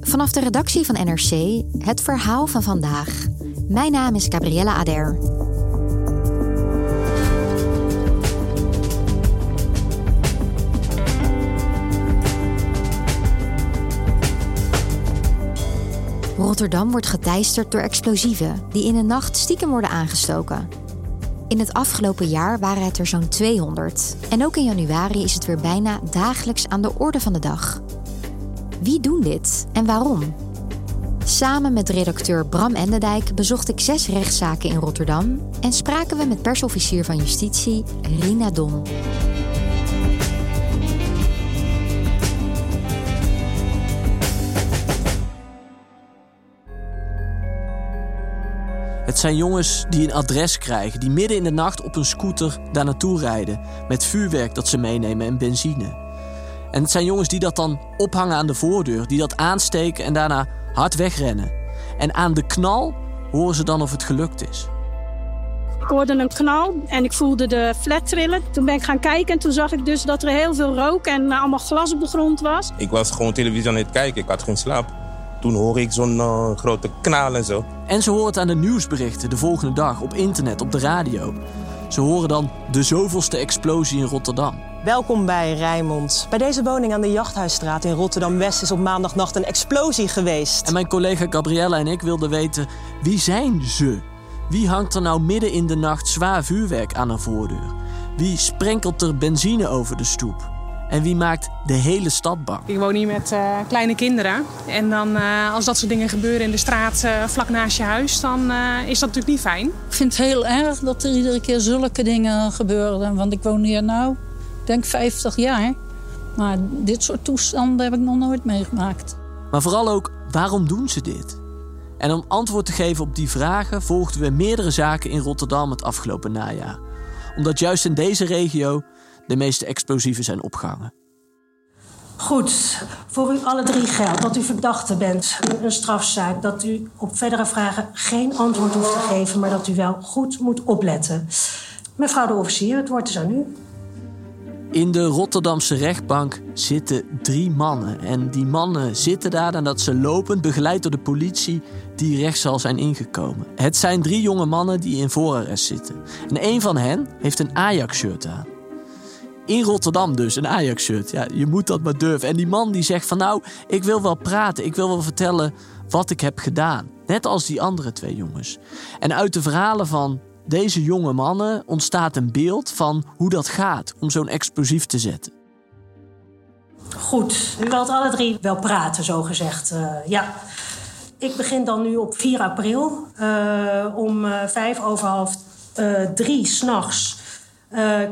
Vanaf de redactie van NRC het verhaal van vandaag. Mijn naam is Gabriella Ader. Rotterdam wordt geteisterd door explosieven die in de nacht stiekem worden aangestoken. In het afgelopen jaar waren het er zo'n 200 en ook in januari is het weer bijna dagelijks aan de orde van de dag. Wie doen dit en waarom? Samen met redacteur Bram Endendijk bezocht ik zes rechtszaken in Rotterdam en spraken we met persofficier van justitie Rina Don. Het zijn jongens die een adres krijgen, die midden in de nacht op een scooter daar naartoe rijden. Met vuurwerk dat ze meenemen en benzine. En het zijn jongens die dat dan ophangen aan de voordeur, die dat aansteken en daarna hard wegrennen. En aan de knal horen ze dan of het gelukt is. Ik hoorde een knal en ik voelde de flat trillen. Toen ben ik gaan kijken en toen zag ik dus dat er heel veel rook en allemaal glas op de grond was. Ik was gewoon televisie aan het kijken, ik had geen slaap. Toen hoorde ik zo'n uh, grote knal en zo. En ze horen het aan de nieuwsberichten de volgende dag, op internet, op de radio. Ze horen dan de zoveelste explosie in Rotterdam. Welkom bij Rijnmond. Bij deze woning aan de Jachthuisstraat in Rotterdam-West is op maandagnacht een explosie geweest. En mijn collega Gabriella en ik wilden weten, wie zijn ze? Wie hangt er nou midden in de nacht zwaar vuurwerk aan een voordeur? Wie sprenkelt er benzine over de stoep? En wie maakt de hele stad bang? Ik woon hier met uh, kleine kinderen. En dan, uh, als dat soort dingen gebeuren in de straat uh, vlak naast je huis, dan is dat natuurlijk niet fijn. Ik vind het heel erg dat er iedere keer zulke dingen gebeuren. Want ik woon hier nou, denk 50 jaar. Maar dit soort toestanden heb ik nog nooit meegemaakt. Maar vooral ook, waarom doen ze dit? En om antwoord te geven op die vragen volgden we meerdere zaken in Rotterdam het afgelopen najaar. Omdat juist in deze regio de meeste explosieven zijn opgehangen. Goed, voor u alle drie geldt dat u verdachte bent in een strafzaak. Dat u op verdere vragen geen antwoord hoeft te geven, maar dat u wel goed moet opletten. Mevrouw de officier, het woord is aan u. In de Rotterdamse rechtbank zitten drie mannen. En die mannen zitten daar nadat ze lopend, begeleid door de politie, die rechtszaal zijn ingekomen. Het zijn drie jonge mannen die in voorarrest zitten. En een van hen heeft een Ajax-shirt aan. In Rotterdam dus, een Ajax-shirt. Ja, je moet dat maar durven. En die man die zegt van nou, ik wil wel praten. Ik wil wel vertellen wat ik heb gedaan. Net als die andere twee jongens. En uit de verhalen van deze jonge mannen ontstaat een beeld van hoe dat gaat om zo'n explosief te zetten. Goed, u wilt alle drie wel praten, zo gezegd. Uh, ja. Ik begin dan nu op 4 april uh, om uh, vijf over half drie s'nachts.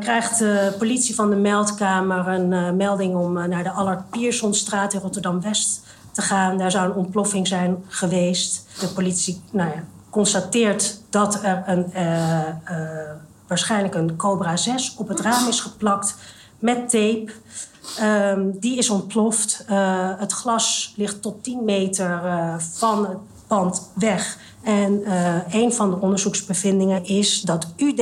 Krijgt de politie van de meldkamer een melding om naar de Allard Piersonstraat in Rotterdam-West te gaan. Daar zou een ontploffing zijn geweest. De politie nou ja, constateert dat er een, waarschijnlijk een Cobra 6 op het raam is geplakt met tape. Um, die is ontploft. het glas ligt tot 10 meter van het pand weg. En een van de onderzoeksbevindingen is dat uw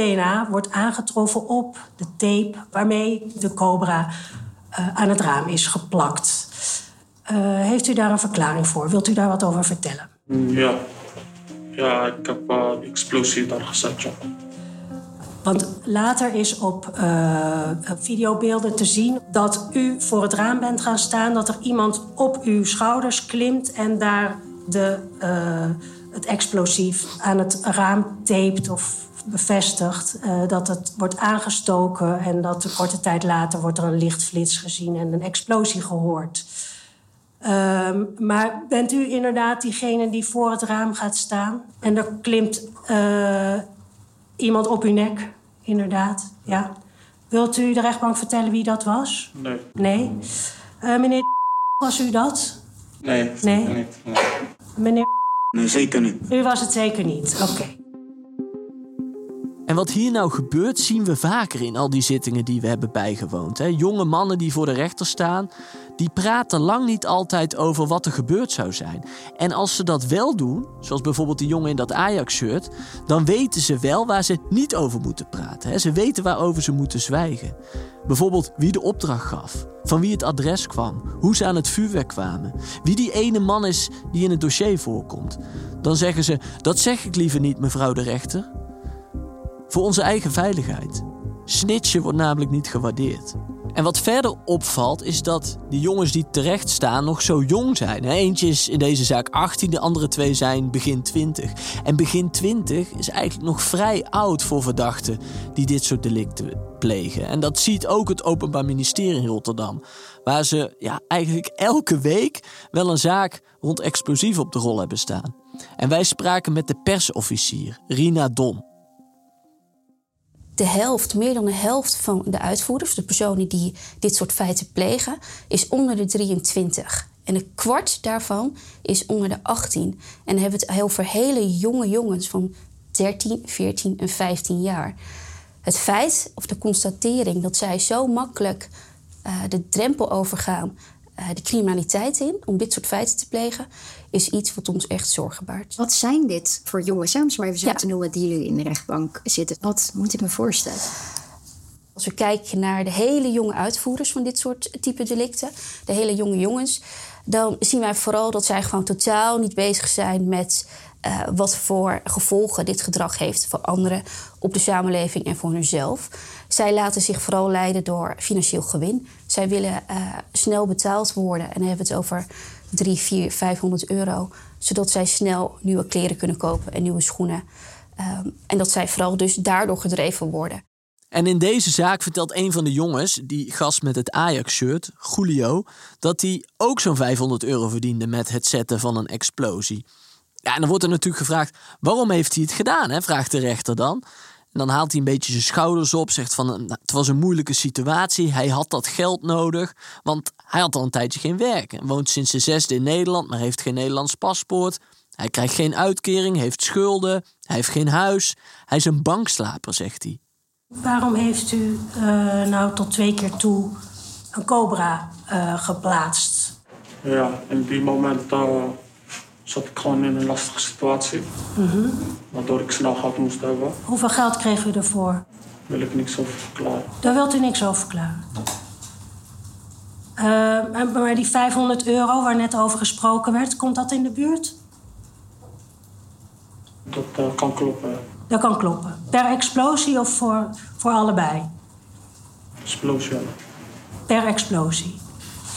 wordt aangetroffen op de tape waarmee de cobra aan het raam is geplakt. Heeft u daar een verklaring voor? Wilt u daar wat over vertellen? Ja, ja ik heb de explosie daar gezet. Want later is op uh, videobeelden te zien dat u voor het raam bent gaan staan, dat er iemand op uw schouders klimt en daar de, uh, het explosief aan het raam tapet of bevestigt. Uh, dat het wordt aangestoken en dat een korte tijd later wordt er een lichtflits gezien en een explosie gehoord. Uh, maar bent u inderdaad diegene die voor het raam gaat staan en er klimt iemand op uw nek? inderdaad. Ja. Wilt u de rechtbank vertellen wie dat was? Nee. Nee? Uh, meneer was u dat? Nee, nee? niet. Nee. Meneer Nee, zeker niet. U was het zeker niet, oké. En wat hier nou gebeurt, zien we vaker in al die zittingen die we hebben bijgewoond. Jonge mannen die voor de rechter staan, die praten lang niet altijd over wat er gebeurd zou zijn. En als ze dat wel doen, zoals bijvoorbeeld die jongen in dat Ajax-shirt, dan weten ze wel waar ze niet over moeten praten. Ze weten waarover ze moeten zwijgen. Bijvoorbeeld wie de opdracht gaf, van wie het adres kwam, hoe ze aan het vuurwerk kwamen, wie die ene man is die in het dossier voorkomt. Dan zeggen ze: Dat zeg ik liever niet, mevrouw de rechter. Voor onze eigen veiligheid. Snitchen wordt namelijk niet gewaardeerd. En wat verder opvalt is dat die jongens die terecht staan nog zo jong zijn. Eentje is in deze zaak 18, de andere twee zijn begin 20. En begin 20 is eigenlijk nog vrij oud voor verdachten die dit soort delicten plegen. En dat ziet ook het Openbaar Ministerie in Rotterdam. Waar ze ja, eigenlijk elke week wel een zaak rond explosieven op de rol hebben staan. En wij spraken met de persofficier, Rina Don de helft, meer dan de helft van de uitvoerders, de personen die dit soort feiten plegen, is onder de 23. En een kwart daarvan is onder de 18. En dan hebben we het over hele jonge jongens van 13, 14 en 15 jaar. Het feit of de constatering dat zij zo makkelijk uh, de drempel overgaan uh, de criminaliteit in om dit soort feiten te plegen, is iets wat ons echt zorgen baart. Wat zijn dit voor jongens, om maar even zo te noemen, die jullie in de rechtbank zitten? Wat moet ik me voorstellen? Als we kijken naar de hele jonge uitvoerders van dit soort type delicten, de hele jonge jongens, dan zien wij vooral dat zij gewoon totaal niet bezig zijn met uh, wat voor gevolgen dit gedrag heeft voor anderen op de samenleving en voor hunzelf. Zij laten zich vooral leiden door financieel gewin. Zij willen uh, snel betaald worden. En dan hebben we het over 3, 4, 500 euro. Zodat zij snel nieuwe kleren kunnen kopen en nieuwe schoenen. Um, en dat zij vooral dus daardoor gedreven worden. En in deze zaak vertelt een van de jongens, die gast met het Ajax-shirt, Julio, dat hij ook zo'n 500 euro verdiende met het zetten van een explosie. Ja, en dan wordt er natuurlijk gevraagd: waarom heeft hij het gedaan? Hè? Vraagt de rechter dan. En dan haalt hij een beetje zijn schouders op, zegt van nou, het was een moeilijke situatie, hij had dat geld nodig, want hij had al een tijdje geen werk. En woont sinds de zesde in Nederland, maar heeft geen Nederlands paspoort. Hij krijgt geen uitkering, heeft schulden, hij heeft geen huis. Hij is een bankslaper, zegt hij. Waarom heeft u uh, nou tot twee keer toe een cobra uh, geplaatst? Ja, in die moment uh, zat ik gewoon in een lastige situatie. Mm -hmm. Waardoor ik snel geld moest hebben. Hoeveel geld kreeg u ervoor? Daar wil ik niks over verklaren. Daar wilt u niks over verklaren? Uh, maar die 500 euro waar net over gesproken werd, komt dat in de buurt? Dat uh, kan kloppen. Dat kan kloppen. Per explosie of voor, voor allebei? Explosie. Per explosie.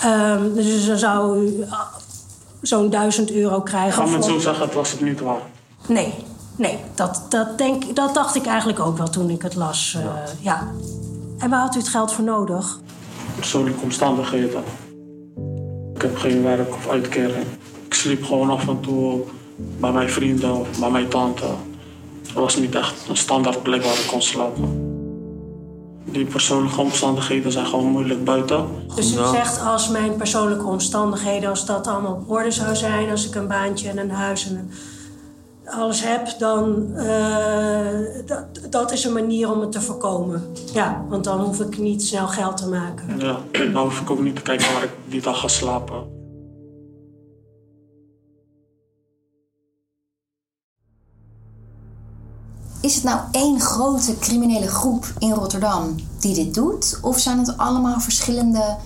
Um, dus dan zou u zo'n 1000 euro krijgen. Ga met zo zeggen, het was het niet waar. Nee, nee. Dat, dat, denk, dat dacht ik eigenlijk ook wel toen ik het las. Uh, ja. ja. En waar had u het geld voor nodig? Persoonlijke omstandigheden. Ik heb geen werk of uitkering. Ik sliep gewoon af en toe bij mijn vrienden of bij mijn tante. Het was niet echt een standaard plek waar ik kon slapen. Die persoonlijke omstandigheden zijn gewoon moeilijk buiten. Dus u zegt als mijn persoonlijke omstandigheden, als dat allemaal op orde zou zijn, als ik een baantje en een huis en een, alles heb, dan uh, dat, dat is een manier om het te voorkomen. Ja, want dan hoef ik niet snel geld te maken. Ja, dan hoef ik ook niet te kijken waar ik die dag ga slapen. Is het nou één grote criminele groep in Rotterdam die dit doet? Of zijn het allemaal verschillende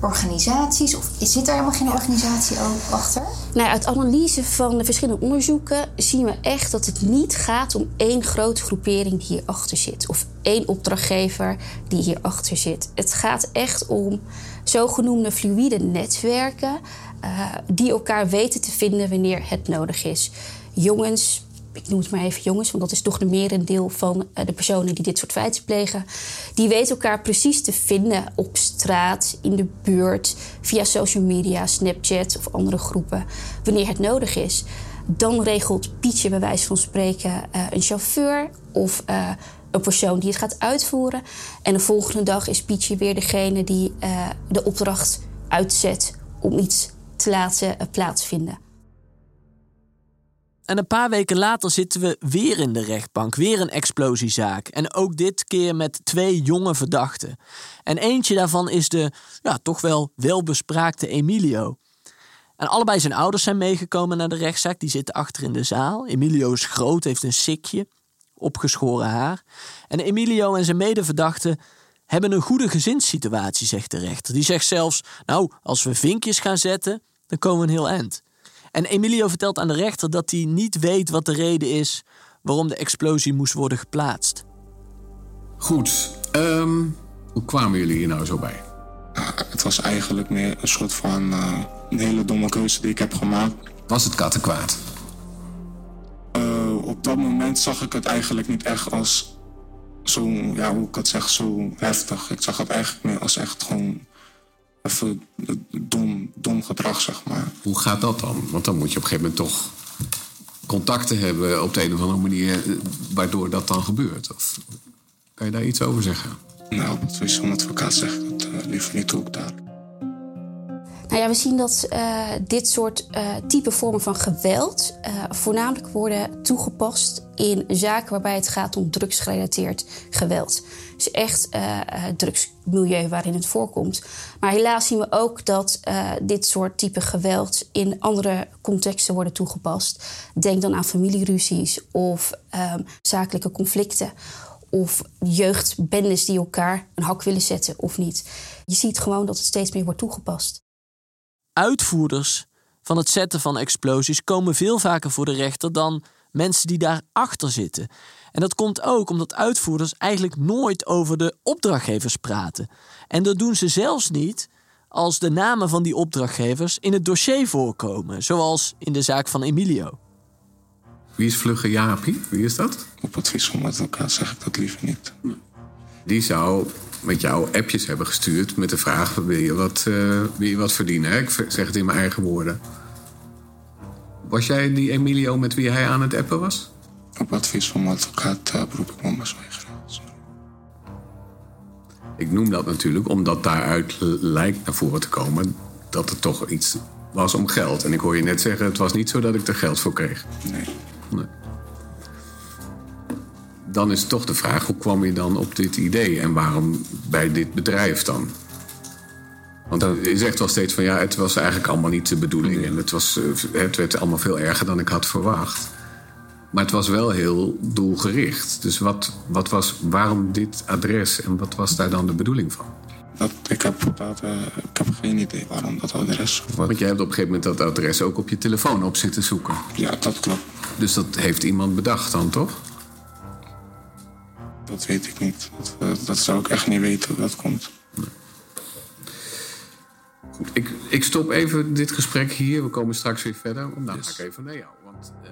organisaties? Of zit er helemaal geen organisatie ook achter? Nou, uit analyse van de verschillende onderzoeken zien we echt dat het niet gaat om één grote groepering die hierachter zit. Of één opdrachtgever die hierachter zit. Het gaat echt om zogenoemde fluïde netwerken uh, die elkaar weten te vinden wanneer het nodig is. Jongens, ik noem het maar even jongens, want dat is toch de merendeel van uh, de personen die dit soort feiten plegen. Die weten elkaar precies te vinden op straat, in de buurt, via social media, Snapchat of andere groepen, wanneer het nodig is. Dan regelt Pietje bij wijze van spreken uh, een chauffeur of uh, een persoon die het gaat uitvoeren. En de volgende dag is Pietje weer degene die de opdracht uitzet om iets te laten plaatsvinden. En een paar weken later zitten we weer in de rechtbank, weer een explosiezaak. En ook dit keer met twee jonge verdachten. En eentje daarvan is de ja, toch wel welbespraakte Emilio. En allebei zijn ouders zijn meegekomen naar de rechtszaak. Die zitten achter in de zaal. Emilio is groot, heeft een sikje, opgeschoren haar. En Emilio en zijn medeverdachten hebben een goede gezinssituatie, zegt de rechter. Die zegt zelfs, nou, als we vinkjes gaan zetten, dan komen we een heel eind. En Emilio vertelt aan de rechter dat hij niet weet wat de reden is waarom de explosie moest worden geplaatst. Goed, um, hoe kwamen jullie hier nou zo bij? het was eigenlijk meer een soort van uh, een hele domme keuze die ik heb gemaakt. Was het kattenkwaad? Uh, op dat moment zag ik het eigenlijk niet echt als zo, ja, hoe ik het zeg, zo heftig. Ik zag het eigenlijk meer als echt gewoon even dom, dom gedrag, zeg maar. Hoe gaat dat dan? Want dan moet je op een gegeven moment toch contacten hebben op de een of andere manier eh, waardoor dat dan gebeurt. Of kan je daar iets over zeggen? Nou, wat is een advocaat zegt, dat uh, liever niet ook daar. Nou ja, we zien dat uh, dit soort uh, type vormen van geweld uh, voornamelijk worden toegepast in zaken waarbij het gaat om drugsgerelateerd geweld. Dus echt drugsmilieu waarin het voorkomt. Maar helaas zien we ook dat dit soort type geweld in andere contexten worden toegepast. Denk dan aan familieruzies of um, zakelijke conflicten of jeugdbendes die elkaar een hak willen zetten of niet. Je ziet gewoon dat het steeds meer wordt toegepast uitvoerders van het zetten van explosies komen veel vaker voor de rechter dan mensen die daarachter zitten. En dat komt ook omdat uitvoerders eigenlijk nooit over de opdrachtgevers praten. En dat doen ze zelfs niet als de namen van die opdrachtgevers in het dossier voorkomen, zoals in de zaak van Emilio. Wie is Vlugge Jaapie? Wie is dat? Op advies van advocaat zeg ik dat liever niet. Die zou met jou appjes hebben gestuurd met de vraag: wil je wat, uh, wil je wat verdienen? Ik zeg het in mijn eigen woorden. Was jij die Emilio met wie hij aan het appen was? Op advies van mijn advocaat uh, beroep ik me maar Ik noem dat natuurlijk omdat daaruit lijkt naar voren te komen dat het toch iets was om geld. En ik hoor je net zeggen: het was niet zo dat ik er geld voor kreeg. Nee. nee dan is toch de vraag: hoe kwam je dan op dit idee en waarom bij dit bedrijf dan? Want je zegt wel steeds van ja, het was eigenlijk allemaal niet de bedoeling en het, was, eh, het werd allemaal veel erger dan ik had verwacht. Maar het was wel heel doelgericht. Dus wat, wat was, waarom dit adres en wat was daar dan de bedoeling van? Dat, ik, heb, dat, uh, ik heb geen idee waarom dat adres. Want jij hebt op een gegeven moment dat adres ook op je telefoon op zitten zoeken. Ja, dat klopt. Dus dat heeft iemand bedacht dan, toch? Dat weet ik niet. Dat, eh, dat zou ik echt niet weten hoe dat komt. Goed, ik, ik stop even dit gesprek hier. We komen straks weer verder. Dan yes. ga ik even naar jou. Want, uh...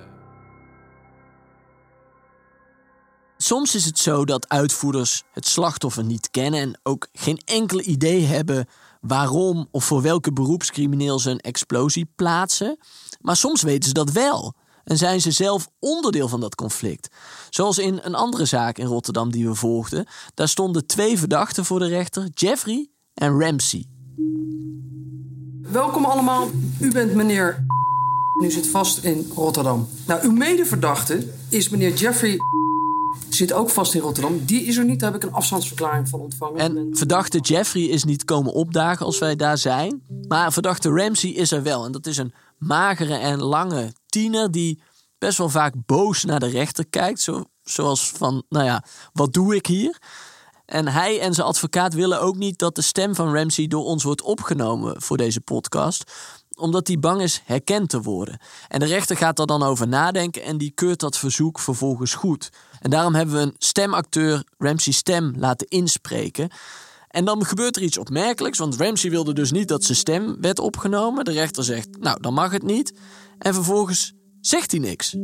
Soms is het zo dat uitvoerders het slachtoffer niet kennen en ook geen enkel idee hebben waarom of voor welke beroepscrimineel ze een explosie plaatsen. Maar soms weten ze dat wel en zijn ze zelf onderdeel van dat conflict. Zoals in een andere zaak in Rotterdam die we volgden. Daar stonden twee verdachten voor de rechter, Jeffrey en Ramsey. Welkom allemaal, u bent meneer. U zit vast in Rotterdam. Nou, uw medeverdachte is meneer Jeffrey. Zit ook vast in Rotterdam. Die is er niet, daar heb ik een afstandsverklaring van ontvangen. En verdachte Jeffrey is niet komen opdagen als wij daar zijn. Maar verdachte Ramsey is er wel. En dat is een magere en lange tiener die best wel vaak boos naar de rechter kijkt. Zo, zoals van, nou ja, wat doe ik hier? En hij en zijn advocaat willen ook niet dat de stem van Ramsey door ons wordt opgenomen voor deze podcast omdat hij bang is herkend te worden. En de rechter gaat daar dan over nadenken en die keurt dat verzoek vervolgens goed. En daarom hebben we een stemacteur Ramsey stem laten inspreken. En dan gebeurt er iets opmerkelijks, want Ramsey wilde dus niet dat zijn stem werd opgenomen. De rechter zegt, nou, dan mag het niet. En vervolgens zegt hij niks.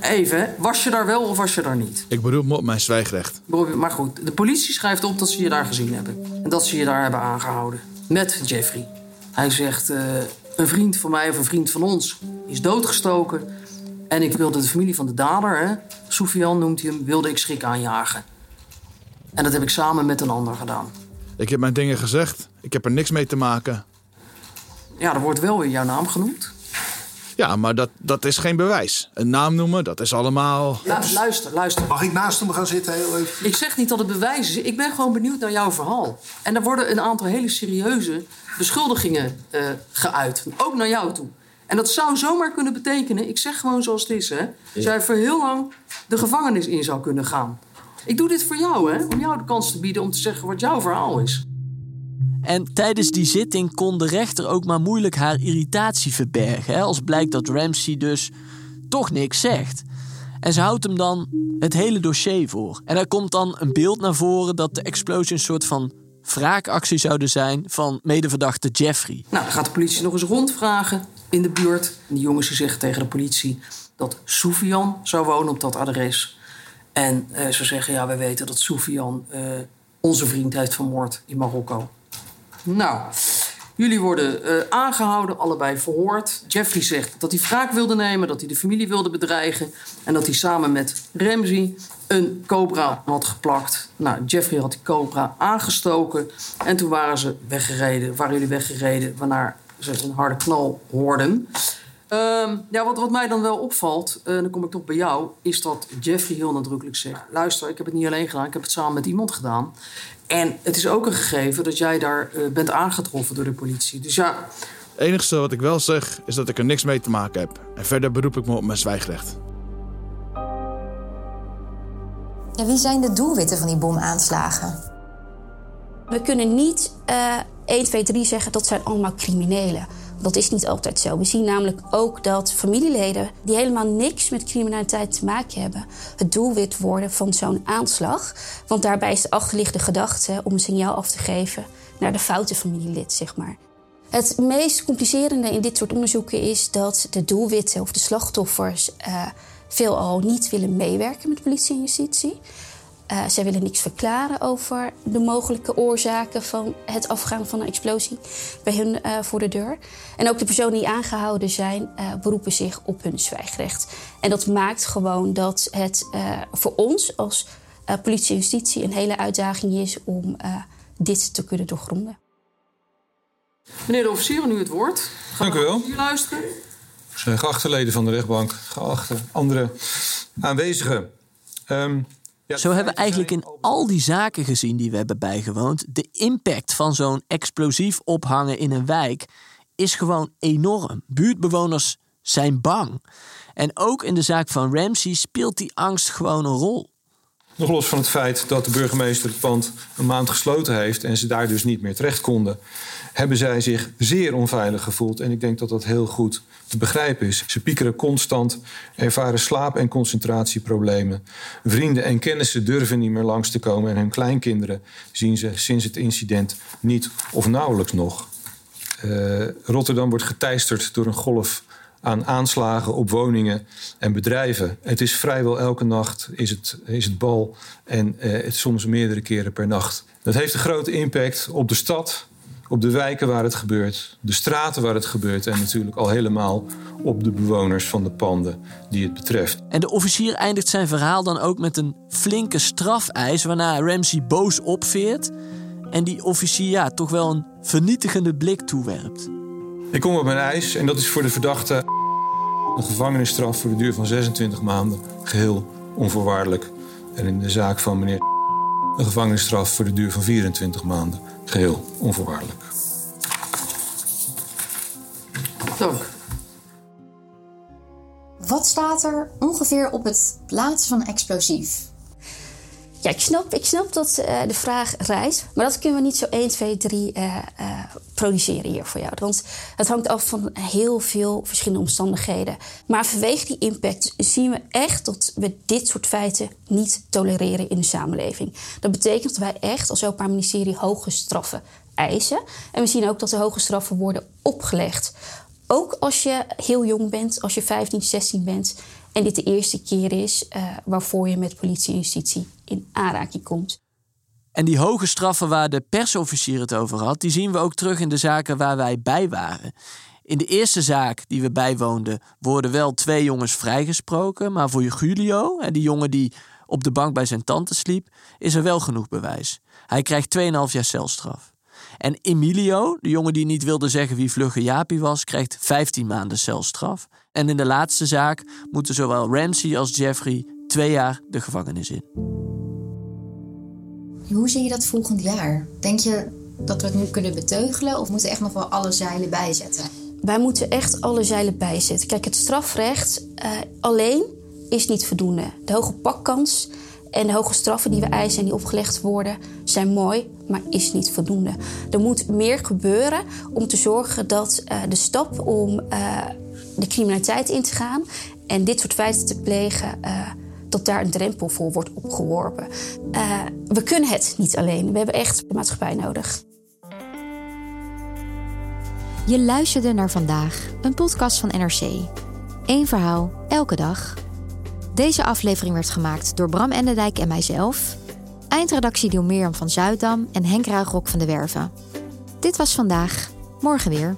Even, was je daar wel of was je daar niet? Ik beroep me op mijn zwijgrecht. Maar goed, de politie schrijft op dat ze je daar gezien hebben. En dat ze je daar hebben aangehouden. Met Jeffrey. Hij zegt, uh, een vriend van mij of een vriend van ons is doodgestoken. En ik wilde de familie van de dader, hè, Soufian noemt hij hem, wilde ik schrik aanjagen. En dat heb ik samen met een ander gedaan. Ik heb mijn dingen gezegd. Ik heb er niks mee te maken. Ja, er wordt wel weer jouw naam genoemd. Ja, maar dat, dat is geen bewijs. Een naam noemen, dat is allemaal. Ja, luister, luister. Mag ik naast hem gaan zitten heel even? Ik zeg niet dat het bewijs is. Ik ben gewoon benieuwd naar jouw verhaal. En er worden een aantal hele serieuze beschuldigingen uh, geuit. Ook naar jou toe. En dat zou zomaar kunnen betekenen, ik zeg gewoon zoals het is, hè, dat jij voor heel lang de gevangenis in zou kunnen gaan. Ik doe dit voor jou, hè, om jou de kans te bieden om te zeggen wat jouw verhaal is. En tijdens die zitting kon de rechter ook maar moeilijk haar irritatie verbergen. Hè, als blijkt dat Ramsey dus toch niks zegt. En ze houdt hem dan het hele dossier voor. En er komt dan een beeld naar voren dat de explosie een soort van wraakactie zouden zijn van medeverdachte Jeffrey. Nou, dan gaat de politie nog eens rondvragen in de buurt. Die jongens zeggen tegen de politie dat Soufian zou wonen op dat adres. En uh, ze zeggen, ja, we weten dat Soufian uh, onze vriend heeft vermoord in Marokko. Nou, jullie worden uh, aangehouden, allebei verhoord. Jeffrey zegt dat hij wraak wilde nemen, dat hij de familie wilde bedreigen... en dat hij samen met Ramsey een cobra had geplakt. Nou, Jeffrey had die cobra aangestoken en toen waren ze weggereden. Waren jullie weggereden, waarna ze een harde knal hoorden. Um, ja, wat, wat mij dan wel opvalt, uh, dan kom ik toch bij jou, is dat Jeffrey heel nadrukkelijk zegt: luister, ik heb het niet alleen gedaan, ik heb het samen met iemand gedaan. En het is ook een gegeven dat jij daar uh, bent aangetroffen door de politie. Dus ja. Het enige wat ik wel zeg, is dat ik er niks mee te maken heb. En verder beroep ik me op mijn zwijgrecht. Ja, wie zijn de doelwitten van die bomaanslagen? We kunnen niet uh, 1, 2, 3 zeggen dat zijn allemaal criminelen. Dat is niet altijd zo. We zien namelijk ook dat familieleden die helemaal niks met criminaliteit te maken hebben, het doelwit worden van zo'n aanslag. Want daarbij is de achterliggende gedachte om een signaal af te geven naar de foute familielid, zeg maar. Het meest complicerende in dit soort onderzoeken is dat de doelwitten of de slachtoffers uh, veelal niet willen meewerken met politie en justitie. Uh, zij willen niks verklaren over de mogelijke oorzaken van het afgaan van een explosie bij hun uh, voor de deur. En ook de personen die aangehouden zijn, uh, beroepen zich op hun zwijgrecht. En dat maakt gewoon dat het voor ons als politie en justitie een hele uitdaging is om dit te kunnen doorgronden. Meneer de officier, nu het woord. Dank u wel. Luisteren. Geachte leden van de rechtbank, geachte andere aanwezigen. Um, ja, Zo hebben we eigenlijk in al die zaken gezien die we hebben bijgewoond. De impact van zo'n explosief ophangen in een wijk is gewoon enorm. Buurtbewoners zijn bang. En ook in de zaak van Ramsey speelt die angst gewoon een rol. Nog los van het feit dat de burgemeester het pand een maand gesloten heeft en ze daar dus niet meer terecht konden, hebben zij zich zeer onveilig gevoeld. En ik denk dat dat heel goed te begrijpen is. Ze piekeren constant, ervaren slaap- en concentratieproblemen. Vrienden en kennissen durven niet meer langs te komen en hun kleinkinderen zien ze sinds het incident niet of nauwelijks nog. Uh, Rotterdam wordt geteisterd door een golf aan aanslagen op woningen en bedrijven. Het is vrijwel elke nacht is het, is het bal en uh, het soms meerdere keren per nacht. Dat heeft een grote impact op de stad, op de wijken waar het gebeurt, de straten waar het gebeurt en natuurlijk al helemaal op de bewoners van de panden die het betreft. En de officier eindigt zijn verhaal dan ook met een flinke strafeis waarna Ramsey boos opveert en die officier ja, toch wel een vernietigende blik toewerpt. Ik kom op mijn eis en dat is voor de verdachte een gevangenisstraf voor de duur van 26 maanden, geheel onvoorwaardelijk. En in de zaak van meneer een gevangenisstraf voor de duur van 24 maanden, geheel onvoorwaardelijk. Dank. Wat staat er ongeveer op het plaatsen van explosief? Ja, ik snap, ik snap dat uh, de vraag rijst. Maar dat kunnen we niet zo 1, 2, 3 uh, produceren hier voor jou. Want het hangt af van heel veel verschillende omstandigheden. Maar vanwege die impact zien we echt dat we dit soort feiten niet tolereren in de samenleving. Dat betekent dat wij echt als Openbaar Ministerie hoge straffen eisen. En we zien ook dat er hoge straffen worden opgelegd. Ook als je heel jong bent, als je 15, 16 bent en dit de eerste keer is uh, waarvoor je met politie en justitie in aanraking komt. En die hoge straffen waar de persofficier het over had, die zien we ook terug in de zaken waar wij bij waren. In de eerste zaak die we bijwoonden, worden wel twee jongens vrijgesproken. Maar voor Julio, die jongen die op de bank bij zijn tante sliep, is er wel genoeg bewijs. Hij krijgt 2,5 jaar celstraf. En Emilio, de jongen die niet wilde zeggen wie Vlugge Jaapie was, krijgt 15 maanden celstraf. En in de laatste zaak moeten zowel Ramsey als Jeffrey twee jaar de gevangenis in. Hoe zie je dat volgend jaar? Denk je dat we het nu kunnen beteugelen of moeten we echt nog wel alle zeilen bijzetten? Wij moeten echt alle zeilen bijzetten. Kijk, het strafrecht uh, alleen is niet voldoende. De hoge pakkans en de hoge straffen die we eisen en die opgelegd worden zijn mooi, maar is niet voldoende. Er moet meer gebeuren om te zorgen dat uh, de stap om uh, de criminaliteit in te gaan en dit soort feiten te plegen, uh, dat daar een drempel voor wordt opgeworpen. we kunnen het niet alleen. We hebben echt maatschappij nodig. Je luisterde naar vandaag, een podcast van NRC. Eén verhaal, elke dag. Deze aflevering werd gemaakt door Bram Endendijk en mijzelf. Eindredactie door Mirjam van Zuidam en Henk Ruigrok van de Werven. Dit was vandaag, morgen weer.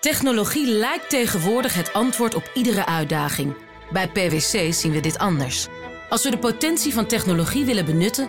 Technologie lijkt tegenwoordig het antwoord op iedere uitdaging. Bij PwC zien we dit anders. Als we de potentie van technologie willen benutten,